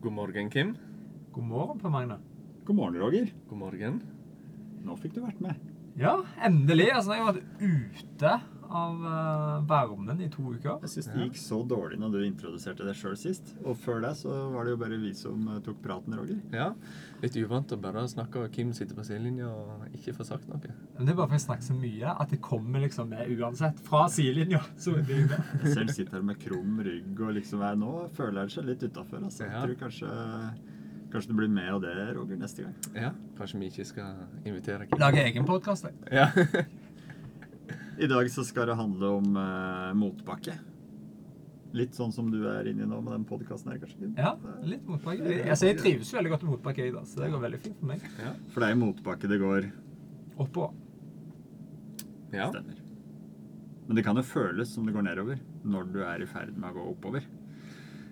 God morgen, Kim. God morgen, Per Magne. God morgen, Roger. God morgen. Nå fikk du vært med. Ja, endelig. Altså, jeg har vært ute av uh, varmen i to uker. Jeg syns det gikk så dårlig når du introduserte det sjøl sist. Og før det så var det jo bare vi som eh, tok praten, Roger. Ja, Litt uvant å bare snakke og Kim sitter på sidelinja og ikke får sagt noe. Men det er bare fordi jeg snakker så mye at det kommer liksom med uansett. Fra sidelinja. Så det ute. Jeg selv sitter her med krum rygg og liksom er nå føler jeg seg litt utafor. Altså. Ja. Jeg tror kanskje, kanskje det blir mer av det, Roger, neste gang. Ja, Kanskje vi ikke skal invitere Kim. Lage egen podkast. Ja. I dag så skal det handle om uh, motbakke. Litt sånn som du er inni nå med den podkasten her, kanskje? Ja, litt motbakke. Jeg, altså, jeg trives veldig godt med motbakke, jeg, da, så det går veldig fint for meg. ja. For det er i motbakke det går. Oppå. ja. Stemmer. Men det kan jo føles som det går nedover når du er i ferd med å gå oppover.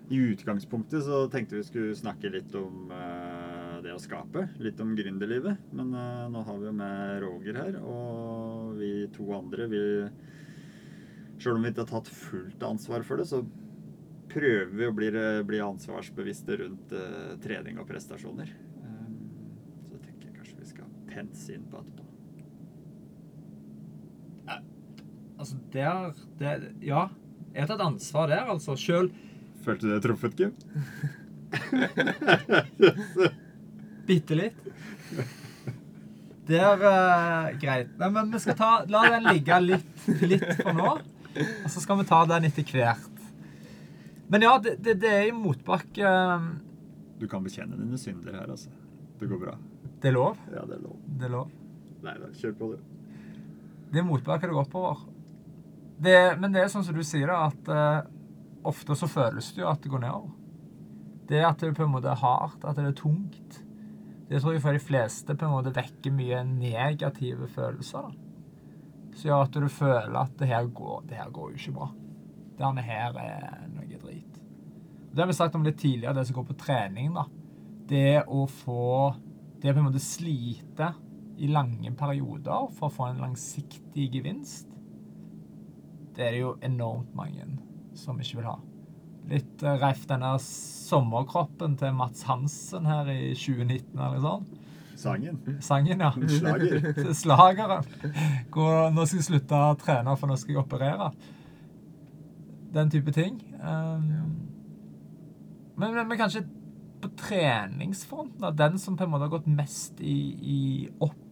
I utgangspunktet så tenkte vi skulle snakke litt om uh, det å skape. Litt om gründerlivet. Men uh, nå har vi jo med Roger her, og vi to andre vi Sjøl om vi ikke har tatt fullt ansvar for det, så prøver vi å bli, bli ansvarsbevisste rundt uh, trening og prestasjoner. Um, så tenker jeg kanskje vi skal pense inn på etterpå. Altså, der det, Ja. Jeg har tatt ansvar der, altså. Sjøl Følte du deg truffet, Kim? bitte litt. Det er eh, greit. Nei, men vi skal ta, la den ligge litt, litt for nå. Og så skal vi ta den etter hvert. Men ja, det, det, det er i motbakke eh, Du kan bekjenne dine synder her, altså. Det går bra. Det er lov. Ja, det er lov. Det er lov. Nei da, kjør på, du. Det er motbakke det går oppover. Det, men det er sånn som du sier, at uh, ofte så føles det jo at det går nedover. Det at det på en måte er hardt, at det er tungt. Det tror jeg for de fleste på en måte vekker mye negative følelser. da. Så gjør at du føler at det her går, det her går jo ikke bra. Det her er noe drit. Det har vi sagt om litt tidligere, det som går på trening. da. Det å få Det å på en måte slite i lange perioder for å få en langsiktig gevinst, det er det jo enormt mange som ikke vil ha. Litt Reif, denne sommerkroppen til Mats Hansen her i 2019 eller sånn. Sangen. Sangen, ja. Slager. Slageren. Hvor nå skal jeg slutte å trene, for nå skal jeg operere. Den type ting. Um, men, men, men kanskje på treningsfronten, den som på en måte har gått mest i, i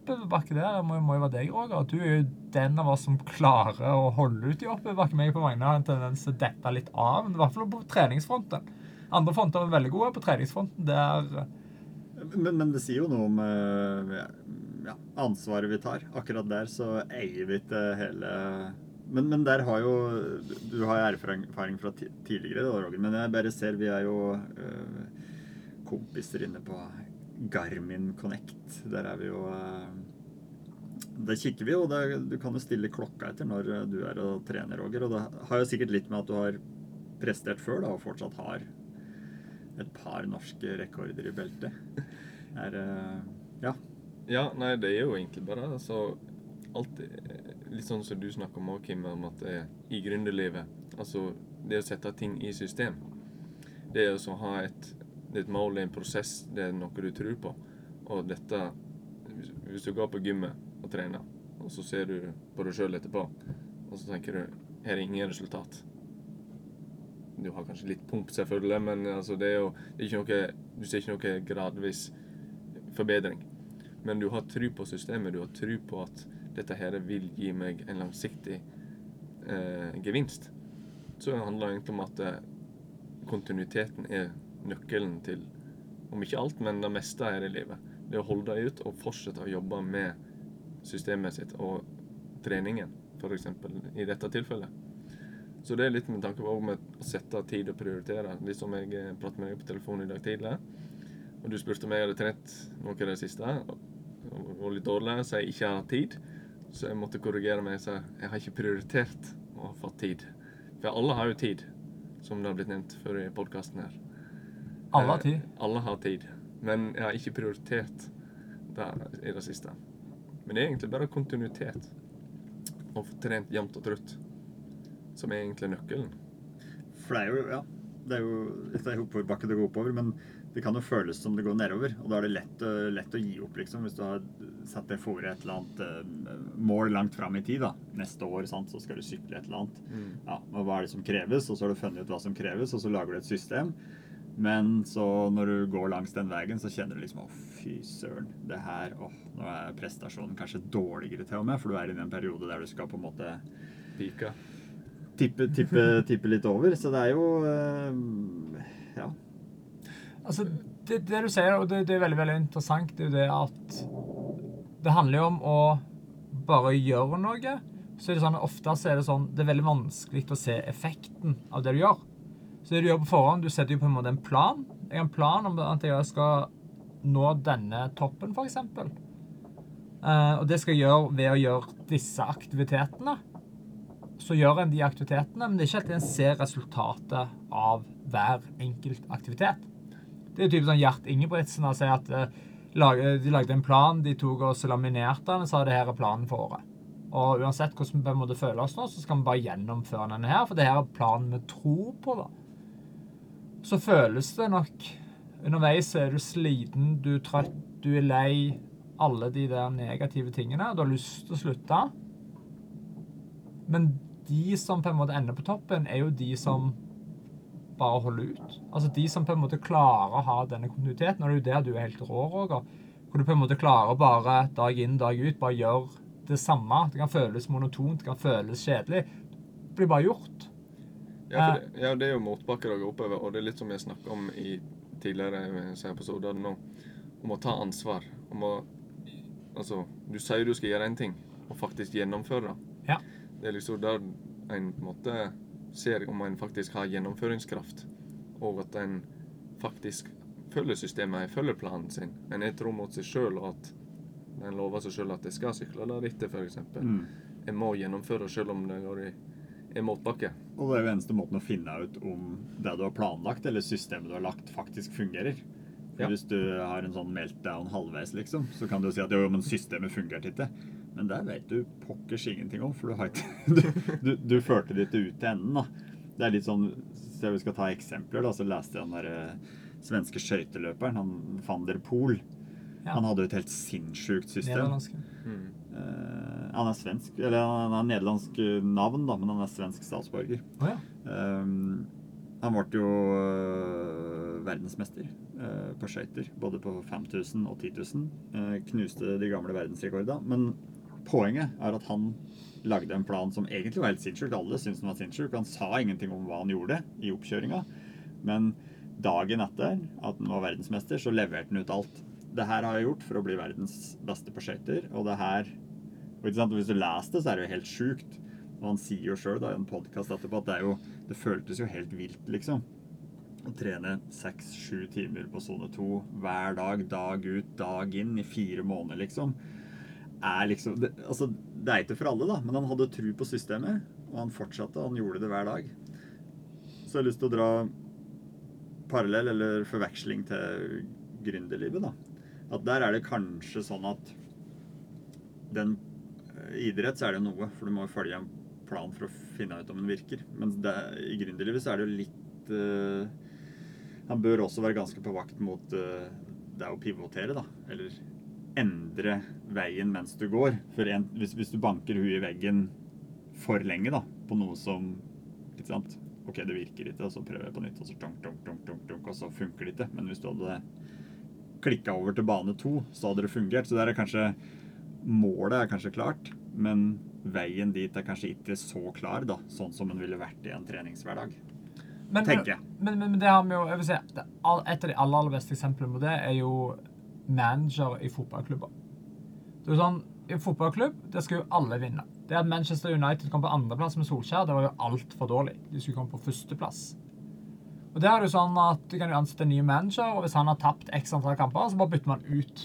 oppoverbakke der, må, må jo være deg, Roger. Du er jo den av oss som klarer å holde ut i oppoverbakke. Meg på mange har en tendens til å dette litt av, i hvert fall på treningsfronten. Andre fronter er veldig gode. På treningsfronten der Men, men det sier jo noe om eh, ja, ansvaret vi tar. Akkurat der så eier vi ikke hele men, men der har jo Du har jo erfaring fra tidligere, da, Roger. Men jeg bare ser vi er jo eh, kompiser inne på Garmin Connect. Der er vi jo det Der kikker vi, og der, du kan jo stille klokka etter når eh, du er og trener, Roger. Og det har jo sikkert litt med at du har prestert før, da, og fortsatt har et par norske rekorder i beltet. Er eh, Ja. ja, nei, det er jo egentlig bare altså alltid Litt sånn som du snakker om, også, Kim, om at det er i gründerlivet Altså det å sette ting i system. Det er å ha et, det er et mål, det er en prosess, det er noe du tror på. Og dette Hvis, du går på gymmet og trener, og så ser du på deg sjøl etterpå, og så tenker du her er ingen resultat. Du har kanskje litt pump, selvfølgelig, men altså, det er jo det er ikke noe, du ser ikke noe gradvis forbedring. Men du har tro på systemet, du har tro på at dette her vil gi meg en langsiktig eh, gevinst. Så det handler egentlig om at eh, kontinuiteten er nøkkelen til om ikke alt, men det meste her i livet. Det å holde ut og fortsette å jobbe med systemet sitt og treningen, f.eks. i dette tilfellet. Så det er litt med tanke på med å sette tid og prioritere. Litt som jeg eh, pratet med deg på telefonen i dag tidlig. Og du spurte om jeg hadde trent noe i det siste, og var litt dårlig, så jeg ikke har tid. Så jeg måtte korrigere meg og si jeg har ikke prioritert å ha fått tid. For alle har jo tid, som det har blitt nevnt før i podkasten her. Alle har tid. Eh, alle har tid. Men jeg har ikke prioritet det i det siste. Men det er egentlig bare kontinuitet. og få trent jevnt og trutt. Som er egentlig nøkkelen. For det er jo, ja. Det er jo det er oppoverbakke det går oppover, men det kan jo føles som det går nedover. Og da er det lett, lett å gi opp, liksom, hvis du har satt deg for et eller annet eh, mål langt fram i tid. da. Neste år sant, så skal du sykle et eller annet. Mm. Ja, og Hva er det som kreves? Og så har du funnet ut hva som kreves, og så lager du et system. Men så når du går langs den veien, så kjenner du liksom Å, fy søren. Det her Åh, nå er prestasjonen kanskje dårligere til og med, for du er i en periode der du skal på en måte Pika. tippe, tippe, tippe litt over. Så det er jo eh, Ja. Altså, det, det du sier, og det, det er veldig veldig interessant, det er jo det at det handler jo om å bare gjøre noe. Så er det sånn, Ofte så er det sånn, det er veldig vanskelig å se effekten av det du gjør. Så det du gjør på forhånd, du setter jo på en måte en plan. Jeg har en plan om at jeg skal nå denne toppen, f.eks. Uh, og det skal jeg gjøre ved å gjøre disse aktivitetene. Så gjør en de aktivitetene, men det er ikke alltid en ser resultatet av hver enkelt aktivitet. Det er typisk sånn Gjert Ingebrigtsen har sagt at uh, de lagde en plan, de tok og laminerte den og sa det her er planen for året. Og uansett hvordan vi på en måte føler oss nå, så skal vi bare gjennomføre denne her, for det her er planen vi tror på, da. Så føles det nok Underveis er du sliten, du er trøtt, du er lei. Alle de der negative tingene. Du har lyst til å slutte. Men de som på en måte ender på toppen, er jo de som bare holder ut. Altså de som på en måte klarer å ha denne kontinuiteten. Og det er jo der du er helt rå, Roger. Hvor du på en måte klarer bare dag inn, dag ut, bare gjøre det samme. Det kan føles monotont, det kan føles kjedelig. Det blir bare gjort. Ja, det, ja, det er jo motbakker å gå oppover, og det er litt som jeg snakket om i tidligere episoder nå, om å ta ansvar. Om å Altså, du sier du skal gjøre en ting, og faktisk gjennomføre det. Ja. Det er liksom der en på en måte ser om en faktisk har gjennomføringskraft, og at en faktisk følger systemet, en følger planen sin. En er tro mot seg sjøl, og at en lover seg sjøl at jeg skal sykle deretter, f.eks. Mm. Jeg må gjennomføre sjøl om det går i motbakke. Og det er jo eneste måten å finne ut om det du har planlagt, eller systemet du har lagt, faktisk fungerer. For Ja. Hvis du har en sånn meltdown halvveis, liksom, så kan du si at jo, men systemet fungerte ikke. Men der vet du pokkers ingenting om, for du har ikke Du, du, du førte det ikke ut til enden, da. Det er litt sånn Så vi skal ta eksempler, da. Så leste jeg den der eh, svenske skøyteløperen, han van der Poel. Ja. Han hadde jo et helt sinnssykt system. Nederlandske. Mm. Eh, han er svensk, eller han har nederlandsk eh, navn, da, men han er svensk statsborger. Oh, ja. Um, han ble jo øh, verdensmester på skøyter, både på 5000 og 10 000. Eh, knuste de gamle verdensrekordene. Men poenget er at han lagde en plan som egentlig var helt sinnssyk. Alle syntes den var sinnssyk. Han sa ingenting om hva han gjorde i oppkjøringa. Men dagen etter at han var verdensmester, så leverte han ut alt. Det her har jeg gjort for å bli verdens beste på skøyter, og det her og? Hvis du leser det, så er det jo helt sjukt. Og han sier jo sjøl i en podkast etterpå at det, er jo, det føltes jo helt vilt, liksom. Å trene seks-sju timer på sone to hver dag, dag ut, dag inn, i fire måneder, liksom. Er liksom det, altså, det er ikke for alle, da, men han hadde tru på systemet. Og han fortsatte, han gjorde det hver dag. Så jeg har lyst til å dra parallell eller forveksling til gründerlivet, da. At der er det kanskje sånn at den i idrett så er det noe, for du må følge en plan for å finne ut om den virker. Men det, i gründerlivet så er det jo litt uh, Han bør også være ganske på vakt mot uh, det å pivotere, da. Eller endre veien mens du går. For en, hvis, hvis du banker huet i veggen for lenge da, på noe som ikke sant? OK, det virker ikke, og så prøver jeg på nytt, og så tunk, tunk, tunk, tunk, og så funker det ikke. Men hvis du hadde klikka over til bane to, så hadde det fungert. Så der er kanskje Målet er kanskje klart, men veien dit er kanskje ikke så klar, da, sånn som den ville vært i en treningshverdag. Men, Tenker jeg. Men, men, men det har vi jo jeg vil si, det, Et av de aller, aller beste eksemplene på det er jo manager i fotballklubber. Det er jo sånn, I fotballklubb det skal jo alle vinne. Det at Manchester United kom på andreplass med Solskjær, det var jo altfor dårlig. De skulle komme på førsteplass. Og det er jo sånn at Du kan jo ansette en ny manager, og hvis han har tapt x antall kamper, så bare bytter man ut.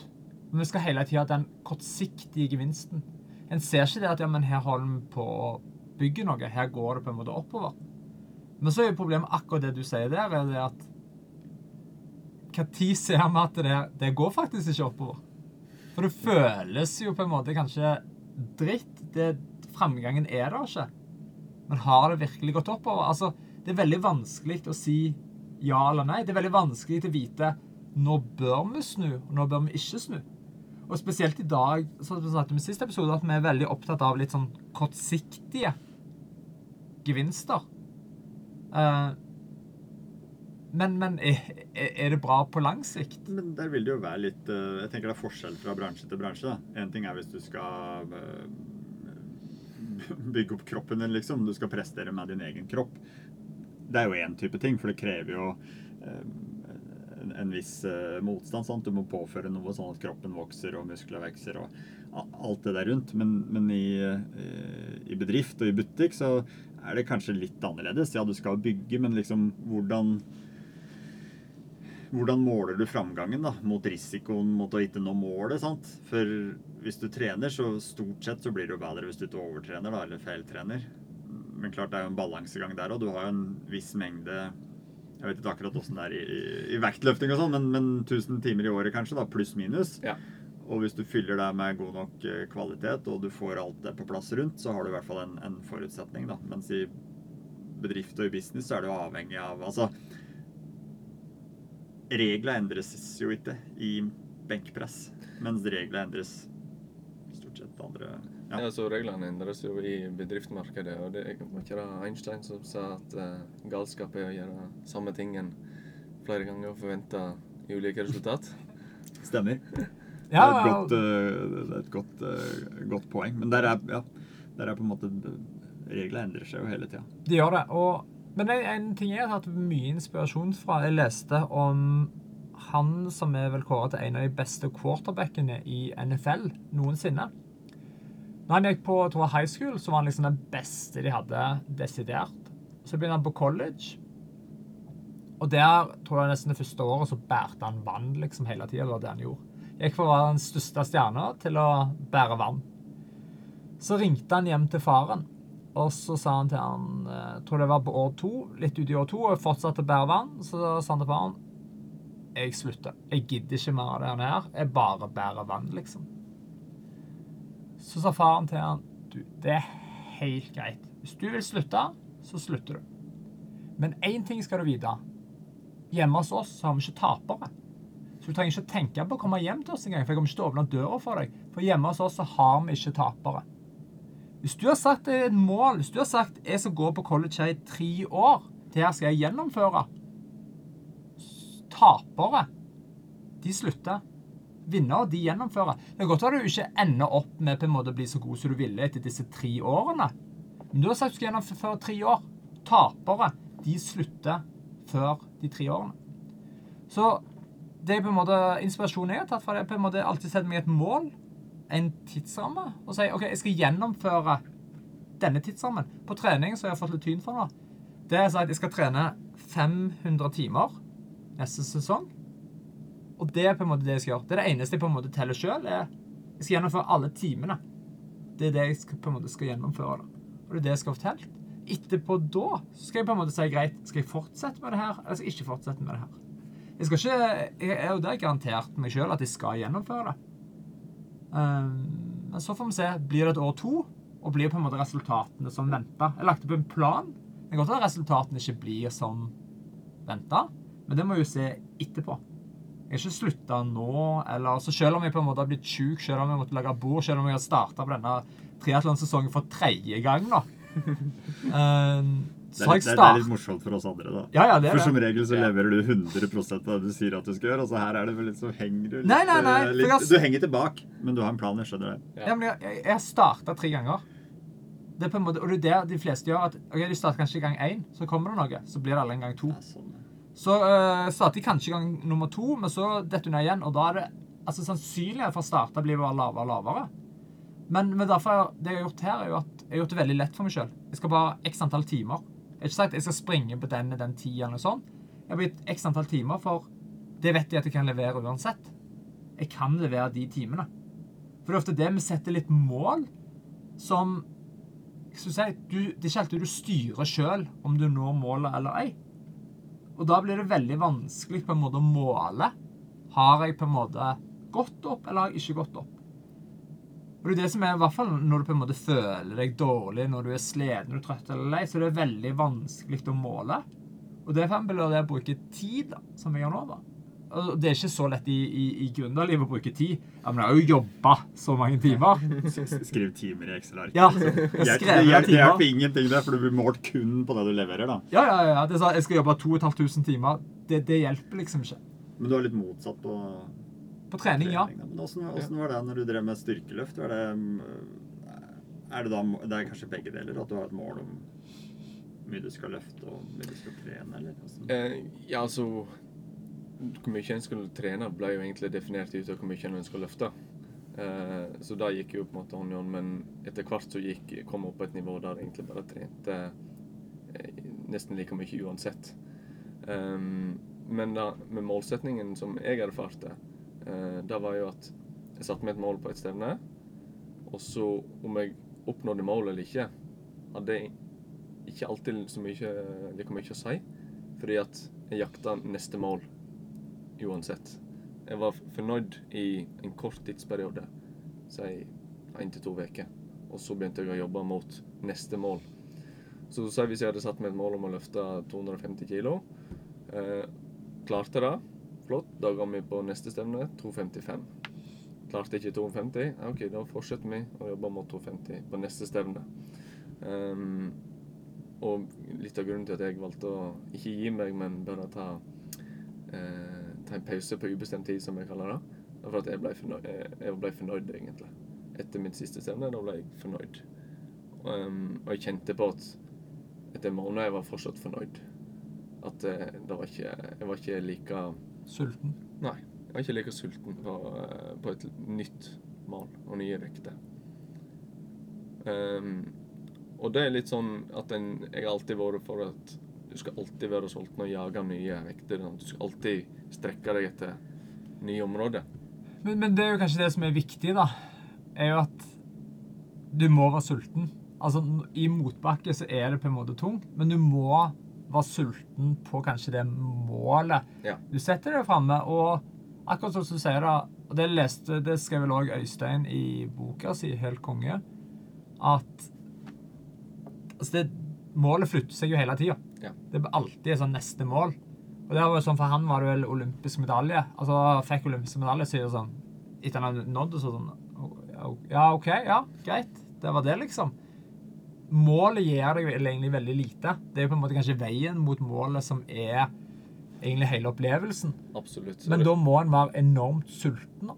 Men vi skal hele tida ha den kortsiktige gevinsten. En ser ikke det at ja, men her holder vi på å bygge noe. Her går det på en måte oppover. Men så er jo problemet akkurat det du sier der, er det at Når ser vi at det, det går faktisk ikke oppover? For det føles jo på en måte kanskje dritt. Det, framgangen er der ikke. Men har det virkelig gått oppover? Altså, det er veldig vanskelig å si ja eller nei. Det er veldig vanskelig å vite når bør vi snu, og når bør vi ikke snu. Og spesielt i dag, som vi snakket om i siste episode, at vi er veldig opptatt av litt sånn kortsiktige gevinster. Eh, men, men er, er det bra på lang sikt? Men der vil det jo være litt eh, Jeg tenker det er forskjell fra bransje til bransje. Én ting er hvis du skal eh, bygge opp kroppen din, liksom. Du skal prestere med din egen kropp. Det er jo én type ting, for det krever jo eh, en, viss eh, motstand. Sant? Du må påføre noe sånn at kroppen vokser og muskler vokser og alt det der rundt. Men, men i, eh, i bedrift og i butikk så er det kanskje litt annerledes. Ja, du skal bygge, men liksom hvordan hvordan måler du framgangen da, mot risikoen mot å ikke nå målet? sant? For hvis du trener, så stort sett så blir jo bedre hvis du ikke overtrener da, eller feiltrener. Men klart det er jo en balansegang der, og du har jo en viss mengde Jeg vet ikke akkurat åssen det er i, i, i vektløfting og sånn, men, men 1000 timer i året kanskje, da, pluss minus. Ja. Og hvis du fyller det med god nok eh, kvalitet, og du får alt det på plass rundt, så har du i hvert fall en, en forutsetning, da. Mens i bedrift og i business så er du avhengig av Altså Reglene endres jo ikke i benkpress, mens reglene endres stort sett andre Ja. Ja. så Reglene endres jo i bedriftsmarkedet. og det Var ikke det Einstein som sa at uh, galskap er å gjøre samme tingen flere ganger og forvente ulike resultat? Stemmer. Ja, det er et godt, uh, det er et godt, uh, godt poeng. Men der er, ja, der er på en måte Reglene endrer seg jo hele tida. De gjør det. Og, men en, en ting jeg har hatt mye inspirasjon fra Jeg leste om han som er vel kåret til en av de beste quarterbackene i NFL noensinne. Når han gikk på jeg tror, high school, så var han liksom den beste de hadde desidert. Så begynte han på college. Og der tror jeg nesten det første året så bærte han vann liksom hele tida. Det det han gjorde. Gikk fra å være den største stjerna til å bære vann. Så ringte han hjem til faren. Og så sa han til han, jeg tror det var på år to, litt uti år to, og fortsatte å bære vann. Så sa han til faren jeg slutter. Jeg gidder ikke mer av det her. Jeg bare bærer vann, liksom. Så sa faren til han du, det er helt greit. Hvis du vil slutte, så slutter du. Men én ting skal du vite. Hjemme hos oss har vi ikke tapere. Så du trenger ikke tenke på å komme hjem til oss engang, for jeg kommer ikke til å åpne døra for deg. For hjemme hos oss så har vi ikke tapere. Hvis du har sagt det et mål, hvis du har sagt jeg skal gå på college her i tre år, det her skal jeg gjennomføre Tapere, de slutter. Vinnere, de gjennomfører. Det er godt at du ikke ender opp med på en måte å bli så god som du ville etter disse tre årene. Men du har sagt du skal gjennomføre tre år. Tapere, de slutter før de tre årene. Så det er på en måte inspirasjonen jeg har tatt fra det, på en måte alltid sett meg et mål, en tidsramme, og si OK, jeg skal gjennomføre denne tidsrammen. På trening så har jeg fått litt tyn for nå. Det er sagt jeg skal trene 500 timer neste sesong. Og det er på en måte det jeg skal gjøre. Det er det eneste jeg på en måte teller sjøl. Jeg skal gjennomføre alle timene. Det er det jeg skal, på en måte skal gjennomføre. da. Og det er det jeg skal fortalt. Etterpå da så skal jeg på en måte si greit, skal jeg fortsette med det her, eller skal jeg ikke fortsette med det her. Jeg skal ikke, jeg er jo der garantert meg sjøl at jeg skal gjennomføre det. Um, men så får vi se. Blir det et år to, og blir på en måte resultatene som venta? Jeg lagde opp en plan. Det er godt at resultatene ikke blir som venta, men det må jeg jo se etterpå. Jeg har ikke slutta nå, eller så selv om jeg på en måte har blitt sjuk, selv om jeg måtte lage bord, selv om jeg har starta på denne triatlonsesongen for tredje gang, da. Um, Det så er, litt, det, er- det er litt morsomt for oss andre, da. Ja, ja, det er For som regel så leverer du 100 av det du sier at du skal gjøre, og så her er det vel litt så henger du litt, Nei, nei, nei, eh, litt jeg har- Du henger tilbake, men du har en plan, jeg skjønner det. Ja, men jeg, jeg, jeg har starta tre ganger. Det er på en måte, og det er det de fleste gjør. at ok, De starter kanskje gang én, så kommer det noe. Så blir det alle en gang to. Ja, sånn. Så uh, starter de kanskje gang nummer to, men så detter hun ned igjen. Og da er det altså sannsynligheten for å starte blir bare lavere og lavere. Men, men derfor, det jeg har gjort her, er jo at jeg har gjort det veldig lett for meg sjøl. Jeg skal bare x antall timer. Jeg har ikke sagt at jeg skal springe på den den tida eller noe sånt. Jeg har blitt x antall timer, for det vet jeg at jeg kan levere uansett. Jeg kan levere de timene. For det er ofte det vi setter litt mål som skal si, du, Det er ikke alltid du styrer sjøl om du når målet eller ei. Og da blir det veldig vanskelig på en måte å måle. Har jeg på en måte gått opp, eller har jeg ikke gått opp? Og det er det som er, i hvert fall når du på en måte føler deg dårlig, når du er sliten, du er trøtt eller lei, så det er veldig vanskelig å måle. Og derfor bør å bruke tid, da, som jeg gjør nå. da. Og Det er ikke så lett i, i, i gründerlivet å bruke tid. Ja, Men jeg har jo jobba så mange timer. Skriv timer i Excel-ark. Ja, jeg skrev hjelper- det hjelper ingenting, der, for du blir målt kun på det du leverer. da. Ja, ja, ja. Det er sånn, jeg skal jobbe 2500 timer. Det, det hjelper liksom ikke. Men du er litt motsatt på På trening, ja. trening, da. Men åssen åssen var det når du drev med styrkeløft? Var det, mm, er det da Det er kanskje begge deler? At du har et mål om mye du skal løfte og mye du skal trene? eller? Hvordan? Eh, ja, altså Hvor mye en skulle trene, ble jo egentlig definert ut av hvor mye en skulle løfte. Eh, så det gikk jo på en måte hånd i hånd, men etter hvert så gikk, kom jeg opp på et nivå der jeg egentlig bare trente eh, nesten like mye uansett. Um, men da, med målsetningen som jeg erfarte, eh, det var jo at jeg satte meg et mål på et stevne, og så om jeg oppnådde målet eller ikke, hadde jeg ikke alltid så mye, like mye å si. Fordi at jeg jakta neste mål uansett. Jeg var fornøyd i en kort tidsperiode, si én til to uker. Og så begynte jeg å jobbe mot neste mål. Så si hvis jeg hadde satt meg et mål om å løfte 250 kilo. Eh, klarte det. Flott. Da går vi på neste stevne 255. Klarte ikke 250. Ja, OK, da fortsetter vi å jobbe mot 250 på neste stevne. Um, og litt av grunnen til at jeg valgte å ikke gi meg, men bare ta, eh, ta en pause på ubestemt tid, som jeg kaller det, for at jeg ble fornøyd, eh, jeg ble fornøyd egentlig. Etter mitt siste stevne, da ble jeg fornøyd. Um, og jeg kjente på at etter en måned jeg var fortsatt fornøyd. At uh, det var ikke, jeg var ikke like Sulten. Nei, jeg var ikke like sulten på, uh, på et nytt mål og nye vekter. Um, og det er litt sånn at en, jeg har alltid vært for at du skal alltid være sulten og jage nye vekter. Du skal alltid strekke deg etter nye områder. Men, men det er jo kanskje det som er viktig, da. Er jo at du må være sulten. Altså, I motbakke så er det på en måte tungt, men du må være sulten på kanskje det målet Ja. du setter deg framme. Og akkurat som du sier, da, og det leste, det skrev vel òg Øystein i boka si, 'Helt konge', at altså det, målet flytter seg jo hele tida. Ja. Det er alltid et sånn neste mål. Og det var jo sånn, For han var det vel olympisk medalje. Altså fikk olympisk medalje, så sånn Etter han hadde nådd det, så sånn Ja, OK, ja, greit. Det var det, liksom. Målet gir deg egentlig veldig lite. Det er jo på en måte kanskje veien mot målet som er egentlig hele opplevelsen. Absolutt. Men da må en være enormt sulten. da.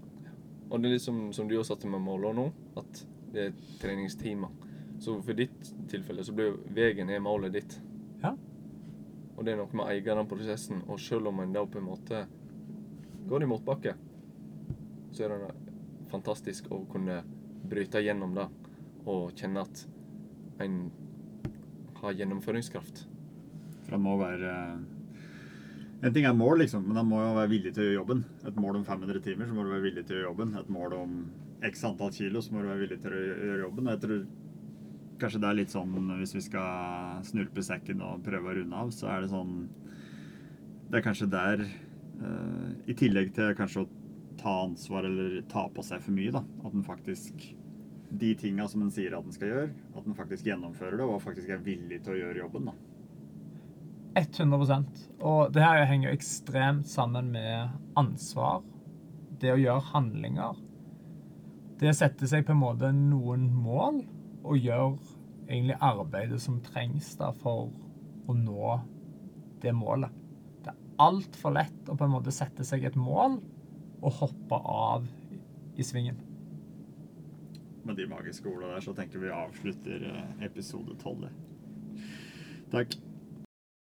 og det er liksom som du har satt med måler nå, at det er treningstimer. Så for ditt tilfelle så blir veien er målet ditt. Og det er noe med å eie den prosessen. Og selv om en da på en måte går i motbakke, så er det fantastisk å kunne bryte gjennom det og kjenne at en har gjennomføringskraft. For det må være eh, En ting er mål, liksom, men en må jo være villig til å gjøre jobben. Et mål om 500 timer, så må du være villig til å gjøre jobben. Et mål om x antall kilo, så må du være villig til å gjøre jobben. Jeg tror kanskje det er litt sånn hvis vi skal snurpe sekken og prøve å runde av, så er det sånn Det er kanskje der, uh, i tillegg til kanskje å ta ansvar eller ta på seg for mye, da, at en faktisk de tinga som en sier at en skal gjøre, at en faktisk gjennomfører det og faktisk er villig til å gjøre jobben. da. 100% Og det her henger ekstremt sammen med ansvar. Det å gjøre handlinger. Det å sette seg på en måte noen mål og gjøre egentlig arbeidet som trengs da for å nå det målet. Det er altfor lett å på en måte sette seg et mål og hoppe av i svingen. Med de magiske ordene der så tenker vi avslutter eh, episode 12. Takk.